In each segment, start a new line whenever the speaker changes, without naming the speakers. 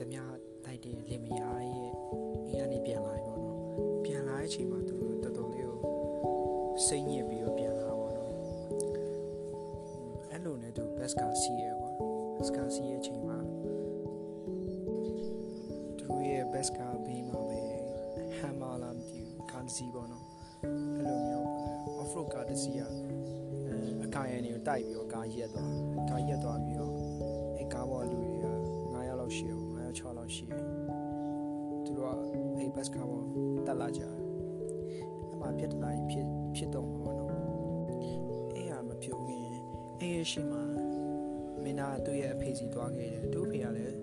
ဓမြလိုက်တဲ့လင်မယားရဲ့အိမ်ကနေပြန်လာပြီပေါ့နော်ပြန်လာတဲ့အချိန်မှာသူတော်တော်လေးကိုစိတ်ညစ်ပြီးတော့ပြန်လာပေါ့နော်အဲ့လိုနဲ့သူဘတ်စကာစီးရဲကွာဘတ်စကာစီးရဲ့အချိန်မှာသူရဲ့ဘတ်စကာဘေးမှာပဲဟမ်မာလာမသိဘူးကားစီးပေါ့နော်အဲ့လိုမျိုး off road ကားတစ်စီးอ่ะအကားရန်တွေကိုတိုက်ပြီးတော့ကားရက်သွားကားရက်သွားပြီးတော့အဲ့ကားပေါ်လူတွေက9ယောက်လောက်ရှိတယ်9ယောက် 6လောက်ရှိတယ်သူတို့ကအဲ့ဘတ်ကားပေါ်တက်လာကြတယ်အဲ့မှာပြဿနာကြီးဖြစ်ဖြစ်တော့မှာပေါ့နော်အဲ့ဟာမပြုံးရင်အဲ့ရရှိမှာမင်းသားသူ့ရဲ့အဖေစီသွားခဲ့တယ်သူ့အဖေကလည်း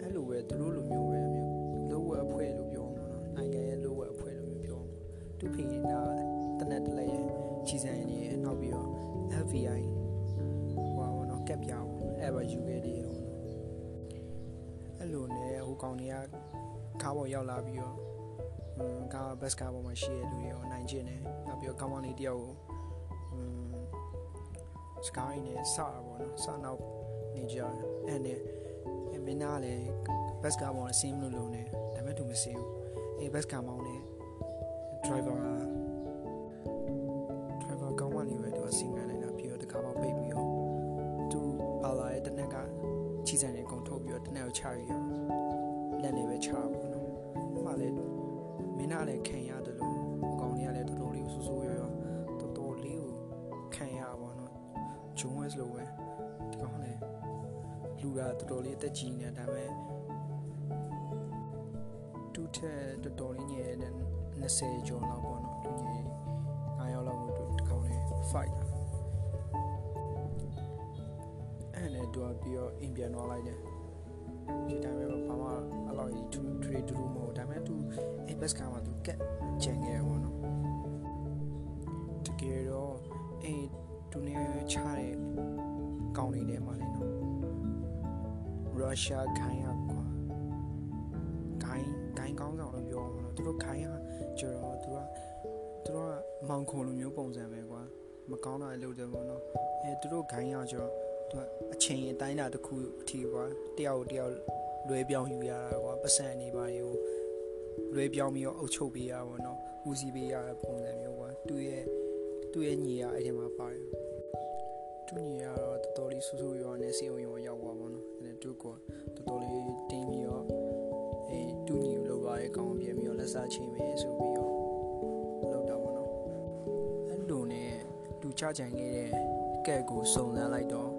အဲ့လိုပဲသူတို့လိုမျိုးပဲမျိုးလိုဝက်အဖွဲ့လို့ပြောမှာနော်နိုင်ငံရဲ့လိုဝက်အဖွဲ့လို့မျိုးပြောမှာသူ့ဖေကတနက်တလဲရဲ့ခြေစံရည်နောက်ပြီးတော့ FBI ဟိုပါဘောနော်ကက်ပြားပေါ့အဲ့ပါယူခဲ့တယ်ပေါ့နော် အဲ့လိုနဲ့ဟိုကောင်တွေကကားပေါ်ရောက်လာပြီးတော့อืมကားဘတ်စကားပေါ်မှာရှိတဲ့လူတွေရောနိုင်ကျင်တယ်နောက်ပြီးတော့ကောင်းကောင်းလေးတယောက်ကိုอืมစကားရင်းနဲ့စတာပေါ့နော်စနောက်နေကြတယ်အဲ့နဲ့အဲ့မင်းသားလည်းဘတ်စကားပေါ်မှာဆင်းမလို့လုံးနေဒါပေမဲ့သူမဆင်းဘူးအဲ့ဘတ်စကားမောင်းနေ driver က driver စံတွေအကုန်ထုတ်ပြီးတော့တနက်ကိုချပြီးတော့လက်နေပဲချပါဘူးနော်။မှလည်းမင်းကလည်းခံရတယ်လို့အကောင်တွေကလည်းတော်တော်လေးဆူဆူရောရောတော်တော်လေးကိုခံရပါတော့။ဂျုံဝက်စ်လိုပဲဒီကောင်လည်းလူကတော်တော်လေးအသက်ကြီးနေတယ်ဒါပေမဲ့တူထက်တော်တော်လေးညရဲ့20ကျော်လောက်ပေါ့နော်လူကြီး9ယောက်လောက်ကိုဒီကောင်လေး fight တာအဲ့နဲ့သူကပြီးတော့အိမ်ပြန်သွားလိုက်တယ်ဒီတိုင်းပဲဘာမှအလောက်ကြီးထူထူထူမဟုတ်ဒါပေမဲ့သူအိမ်ဘက်စကမှာသူကက်ချန်ခဲ့ပေါ့နော်တကယ်တော့အိမ်သူနေချတဲ့ကောင်းနေတယ်မှာလေနော်ရုရှားခိုင်းရကွာခိုင်းခိုင်းကောင်းဆောင်လို့ပြောအောင်နော်သူတို့ခိုင်းရကျတော့သူကသူတို့ကမောင်ခုံလိုမျိုးပုံစံပဲကွာမကောင်းတာလုပ်တယ်ပေါ့နော်အဲသူတို့ခိုင်းရကျတော့ သူကအချိန်အတိုင်းတာတစ်ခုအထိကွာတယောက်တယောက်လွဲပြောင်းယူရတာကွာပတ်စံနေပါရောလွဲပြောင်းပြီးတော့အုပ်ချုပ်ပေးရပါတော့ဦးစီးပေးရတဲ့ပုံစံမျိုးကွာသူရဲ့သူရဲ့ညီရအဲ့ဒီမှာပါတယ်သူညီရတော့တော်တော်လေးဆူဆူရွာနဲ့စီအောင်ရွာရောက်သွားပါတော့အဲ့သူကတော်တော်လေးတင်းပြီးတော့အေးသူညီကိုလောက်ပါရဲ့ကောင်းပြန်ပြီးတော့လက်စားချိန်မယ်ဆိုပြီးတော့လောက်တာပါတော့အဲ့လိုနဲ့သူချကြံခဲ့တဲ့ကက်ကိုစုံစမ်းလိုက်တော့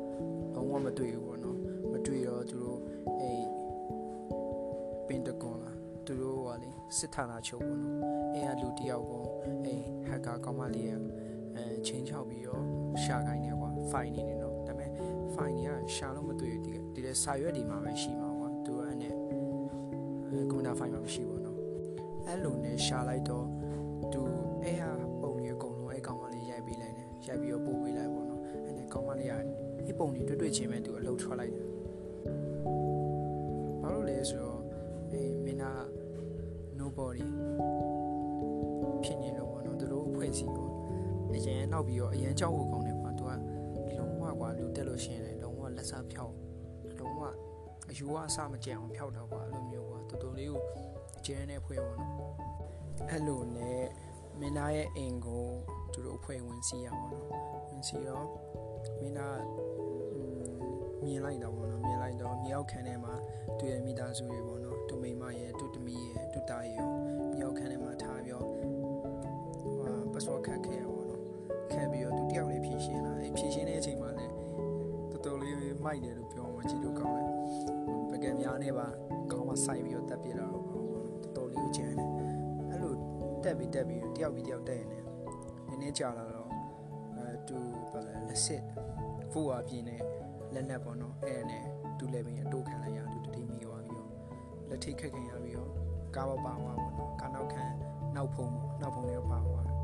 လုံးဝမတွေ့ဘူးပေါ့နော်မတွေ့တော့သူတို့အေးပင်တကွန်လာသူတို့ကလေစစ်ဌာနချုပ်ပေါ့နော်အဲ့ကလူတယောက်ကိုအေးဟက်ကာကောင်းမလေးရဲ့အဲချင်းချောက်ပြီးတော့ရှာခိုင်းနေကွာဖိုင်နေနေတော့ဒါပေမဲ့ဖိုင်တွေကရှာလို့မတွေ့ဘူးဒီဒီလေစာရွက်ဒီမှာပဲရှိမှာကွာသူကအဲ့နဲ့ကွန်ပျူတာဖိုင်မှာမရှိဘူးနော်အဲ့လိုနဲ့ရှာလိုက်တော့သူအဲ့ဟာပုံကြီးအကုန်လုံးအဲ့ကောင်မလေးရိုက်ပေးလိုက်တယ်ရိုက်ပြီးတော့ပို့ပေးလိုက်ပေါ့နော်အဲ့နဲ့ကောင်မလေးကအဲ့ ပုံကြီးတွေ့တွေ့ချင်းပဲသူအလုပ်ထွက်လိုက်တယ်ဘာလို့လဲဆိုတော့အေးမင်းက nobody ဖြစ်နေလို့ပေါ့နော်သူတို့အဖွဲ့အစည်းကိုအရင်နောက်ပြီးတော့အရင်ကြောက်ဖို့ကောင်းတယ်ကွာသူကလုံးဝကွာလူတက်လို့ရှိရင်လည်းလုံးဝလက်စားဖြောက်လုံးဝအယူအဆမကြံအောင်ဖြောက်တော့ကွာအဲ့လိုမျိုးကွာတော်တော်လေးကိုကျင်းနေဖွဲ့ပေါ့နော်အဲ့လိုနဲ့မင်းသားရဲ့အိမ်ကိုသူတို့အဖွဲ့ဝင်စီးရပါတော့ဝင်စီးတော့မင်းသား မြင်လိုက်တော့ပေါ့နော်မြင်လိုက်တော့မြေအောက်ခန်းထဲမှာသူ့ရဲ့မိသားစုတွေပေါ့နော်သူမိမရဲ့သူသမီးရဲ့သူသားရဲ့မြေအောက်ခန်းထဲမှာထားပြီးတော့ဟိုပတ်စဝတ်ခတ်ခဲ့ရပေါ့နော်ခတ်ပြီးတော့သူတယောက်လေးဖြည့်ရှင်းလာအဲဖြည့်ရှင်းတဲ့အချိန်မှာလည်းတော်တော်လေးမိုက်တယ်လို့ပြောမှကြည့်လို့ကောင်းတယ်ပကံများနဲ့ပါခေါင်းမှာစိုက်ပြီးတော့တက်ပြလာတော့ပေါ့နော်တော်တော်လေးကျန်တယ်အဲ့လိုတက်ပြီးတက်ပြီးတယောက်ပြီးတယောက်တက်နေတယ်နည်းနည်းကြာလာတော့အဲသူဘာလဲလက်စစ်ဖိုးအားပြင်းနေ လက်နက်ပေါ့နော်အဲ့နဲ့သူလည်းပဲအတိုးခံလိုက်ရသူတတိမိသွားပြီးတော့လက်ထိတ်ခက်ခင်ရပြီးတော့ကားပေါ်ပါသွားပေါ့နော်ကားနောက်ခံနောက်ဖုံပေါ့နောက်ဖုံလေးပါသွားတယ်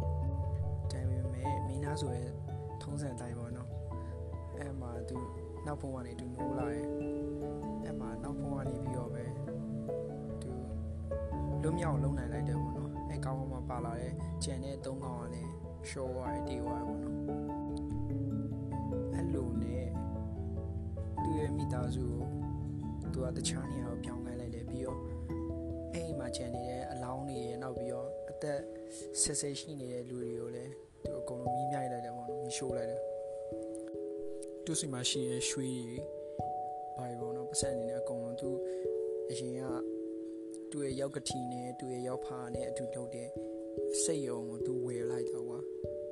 ဒါပေမဲ့မင်းသားဆိုရဲ့ထုံးစံတိုင်းပေါ့နော်အဲ့မှာသူနောက်ဖုံကနေသူနိုးလာရဲ့အဲ့မှာနောက်ဖုံကနေပြီးတော့ပဲသူလွတ်မြောက်လုံးနိုင်လိုက်တယ်ပေါ့နော်အဲ့ကောင်းကောင်းမှပါလာတဲ့ကြံတဲ့သုံးကောင်ကလည်းရှော့သွားတယ်တေးသွားတယ်ပေါ့နော်အဲ့လိုနဲ့ ရဲ့မိသားစုကိုသူကတခြားနေရာကိုပြောင်းခိုင်းလိုက်တယ်ပြီးတော့အဲ့အိမ်မှာကျန်နေတဲ့အလောင်းတွေရနောက်ပြီးတော့အသက်ဆက်ဆက်ရှိနေတဲ့လူတွေကိုလည်းသူအကုန်လုံးမီးမြိုက်လိုက်တယ်ပေါ့နော်မီးရှို့လိုက်တယ်သူစီမှာရှိရဲ့ရွှေတွေဘာတွေပေါ့နော်ပတ်စံအနေနဲ့အကုန်လုံးသူအရင်ကသူ့ရဲ့ရောက်ကတိနဲ့သူ့ရဲ့ရောက်ဖာနဲ့အတူလုပ်တဲ့စိတ်ယုံကိုသူဝယ်လိုက်တော့ကွာ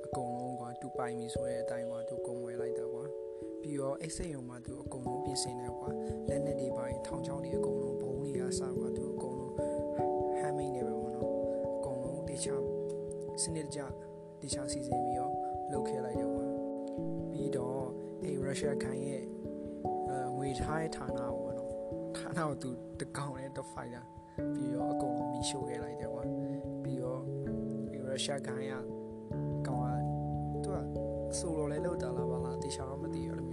အကုန်လုံးကွာသူပိုင်ပြီဆိုတဲ့အတိုင်းကွာသူကုန်ဝယ်လိုက်တော့ကွာ ပြီးတော့အဲ့စိတ်ယုံမှာသူအကုန်လုံးပြင်ဆင်တယ်ကွာလက်နဲ့တွေပါထောင်ချောင်းတွေအကုန်လုံးဘုံတွေကစကွာသူအကုန်လုံးဟမ်းမိန်နေပဲပေါ့နော်အကုန်လုံးတေချာစနစ်တကျတေချာစီစဉ်ပြီးတော့လုပ်ခဲ့လိုက်တယ်ကွာပြီးတော့အဲ့ရုရှားခိုင်းရဲ့အဲငွေထားရဲ့ဌာနပေါ့နော်ဌာနကိုသူတကောင်နဲ့တော့ဖိုက်တာပြီးတော့အကုန်လုံးမီးရှို့ခဲ့လိုက်တယ်ကွာပြီးတော့ရုရှားခိုင်းကကောင်ကသူကဆိုလိုလဲလောက်တာလားဘာလားတေချာတော့မသိဘူးအဲ့လိုမျိုး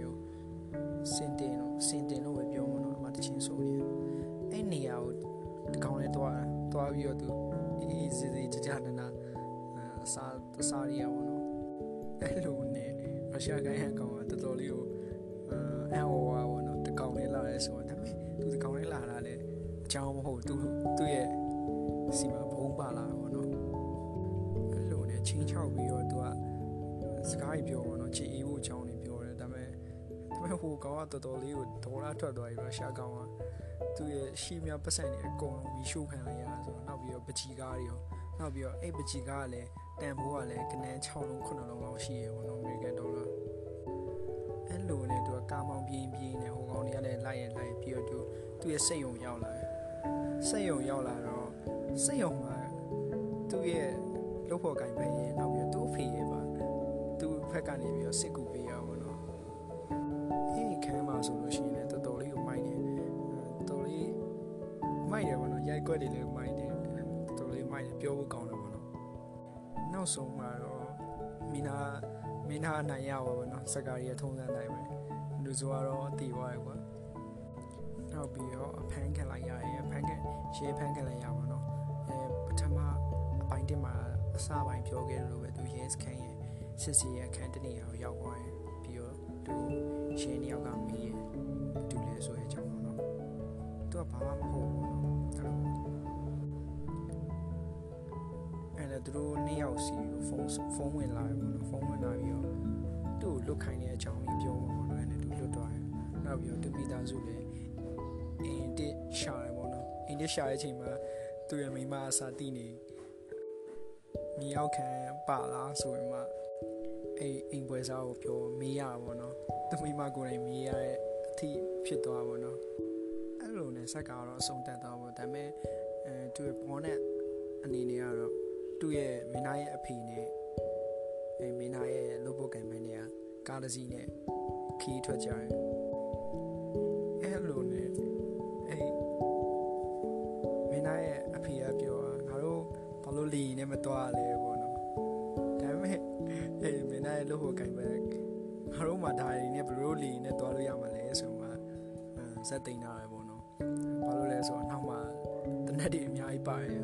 စင်တင်တော့စင်တင်လို့ပဲပြောမှာနော်အမတချင်းဆိုနေအဲ့နေရာကိုတကောင်နဲ့တွားတွားပြီးတော့သူအေးစီစီကြကြနနာအစားအစားရရပါတော့အဲ့လိုနဲ့ရုရှားခိုင်းဟန်ကောင်ကတော်တော်လေးကိုအဲအော်ဝါပေါ့နော်တကောင်လေးလာရဲဆိုတော့ဒါပေမဲ့သူတကောင်လေးလာတာလေအကြောင်းမဟုတ်သူသူ့ရဲ့စီမဘုံပါလာပေါ့နော်အဲ့လိုနဲ့ချင်းချောက်ပြီးတော့သူကစကားကြီးပြောပေါ့နော်ချီ ဟိုကောင်ကတော်တော်လေးကိုဒေါ်လာထွက်သွားပြီးရုရှားကောင်ကသူ့ရဲ့ရှီမြပတ်စံနေအကုန်လုံးမီးရှို့ခံလိုက်ရတာဆိုတော့နောက်ပြီးတော့ပကြီးကားတွေရောနောက်ပြီးတော့အဲ့ပကြီးကားကလည်းတန်ဖိုးကလည်းကနန်း6လုံး9လုံးလောက်ရှိရေပေါ့နော်အမေရိကန်ဒေါ်လာအဲ့လိုနဲ့သူကကားမောင်းပြင်းပြင်းနဲ့ဟိုကောင်တွေကလည်းလိုက်ရလိုက်ပြီးတော့သူသူ့ရဲ့စိတ်ယုံရောက်လာတယ်စိတ်ယုံရောက်လာတော့စိတ်ယုံကသူ့ရဲ့လုပ်ဖို့ကင်ပဲရင်နောက်ပြီးတော့သူ့ဖေရဲ့ပါသူ့ဘက်ကနေပြီးတော့စစ်ကူပေးရပါတော့အဲ့ဒီခန်းမှာ ဆိုလို့ရှိရင်လည်းတော်တော်လေးကိုမိုက်တယ်တော်လေးမိုက်တယ်ပေါ့နော်ရိုက်ကွက်တွေလည်းမိုက်တယ်တော်လေးမိုက်တယ်ပြောဖို့ကောင်းတယ်ပေါ့နော်နောက်ဆုံးမှာတော့မီနာမင်းသားနိုင်ရပါဘောနော်စကားရီထုံးစံတိုင်းပဲလူဆိုကတော့တည်သွားရကွာနောက်ပြီးတော့အဖမ်းခံလိုက်ရတယ်အဖမ်းခံရှေးဖမ်းခံလိုက်ရပါတော့အဲပထမအပိုင်းတင်မှာအစပိုင်းပြောခဲ့လို့ပဲသူရဲစခန်းရဲ့စစ်စီရဲ့အခန်းတနေရာကိုရောက်သွားတယ်ပြီးတော့ သူရှင်းနှစ်ယောက်ကမေးရတူလဲဆိုရဲ့အကြောင်းပေါ့နော်သူကဘာမှမဟုတ်ဘူးနော်အဲ့လိုအဲ့ဒါသူတို့နှစ်ယောက်စီကိုဖုန်းဖုန်းဝင်လာပြီပေါ့နော်ဖုန်းဝင်လာပြီးတော့သူ့ကိုလွတ်ခိုင်းတဲ့အကြောင်းကြီးပြောမှာပေါ့နော်အဲ့ဒါသူလွတ်သွားတယ်နောက်ပြီးတော့သူမိသားစုလည်းအင်းတစ်ရှာတယ်ပေါ့နော်အင်းတစ်ရှာတဲ့အချိန်မှာသူ့ရဲ့မိမအစာတိနေမြေရောက်ခံပါလားဆိုရင်မှ အဲ့အိမ်ပွဲစားကိုပြောမေးရတာပေါ့နော်သူမိမကိုယ်တိုင်မေးရတဲ့အထိဖြစ်သွားပါတော့အဲ့လိုနဲ့ဆက်ကတော့အဆုံးတက်သွားပေါ့ဒါပေမဲ့အဲသူ့ရဲ့ဘောနဲ့အနေနဲ့ကတော့သူ့ရဲ့မင်းသားရဲ့အဖေနဲ့အဲမင်းသားရဲ့လုပ်ဖို့ကံမန်းတွေကကားတစ်စီးနဲ့ခီးထွက်ကြတယ်အဲ့လိုနဲ့အဲ့မင်းသားရဲ့အဖေကပြောတာငါတို့ဘာလို့လီနဲ့မတွားလဲပေါ့နော်ဒါပေမဲ့ အဲ့မင်းသားရဲ့လုပ်ဖို့ကံမန်းငါတို့မှဒါရီနဲ့ဘယ်လိုလီနဲ့တွားလို့ရမှာလဲဆိုမှဇက်သိမ်းထားတယ်ပေါ့နော်ဘာလို့လဲဆိုတော့နောက်မှတနက်တွေအများကြီးပါတယ်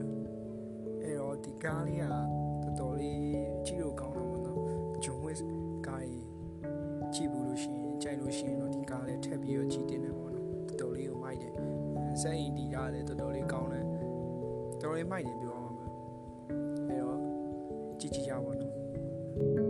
အဲ့တော့ဒီကားလေးကတော်တော်လေးကြည့်လို့ကောင်းတော့မနော်ဂျွန်ဝစ်ကားကြီးကြည့်ဘူးလို့ရှိရင်ကြိုက်လို့ရှိရင်တော့ဒီကားလေးထပ်ပြီးတော့ကြည့်တင်တယ်ပေါ့နော်တော်တော်လေးကိုမိုက်တယ်စက်ရင်ဒီကားလေးတော်တော်လေးကောင်းတယ်တော်တော်လေးမိုက်တယ်ပြောအောင်အဲ့တော့ကြည့်ကြည့်ရပါတော့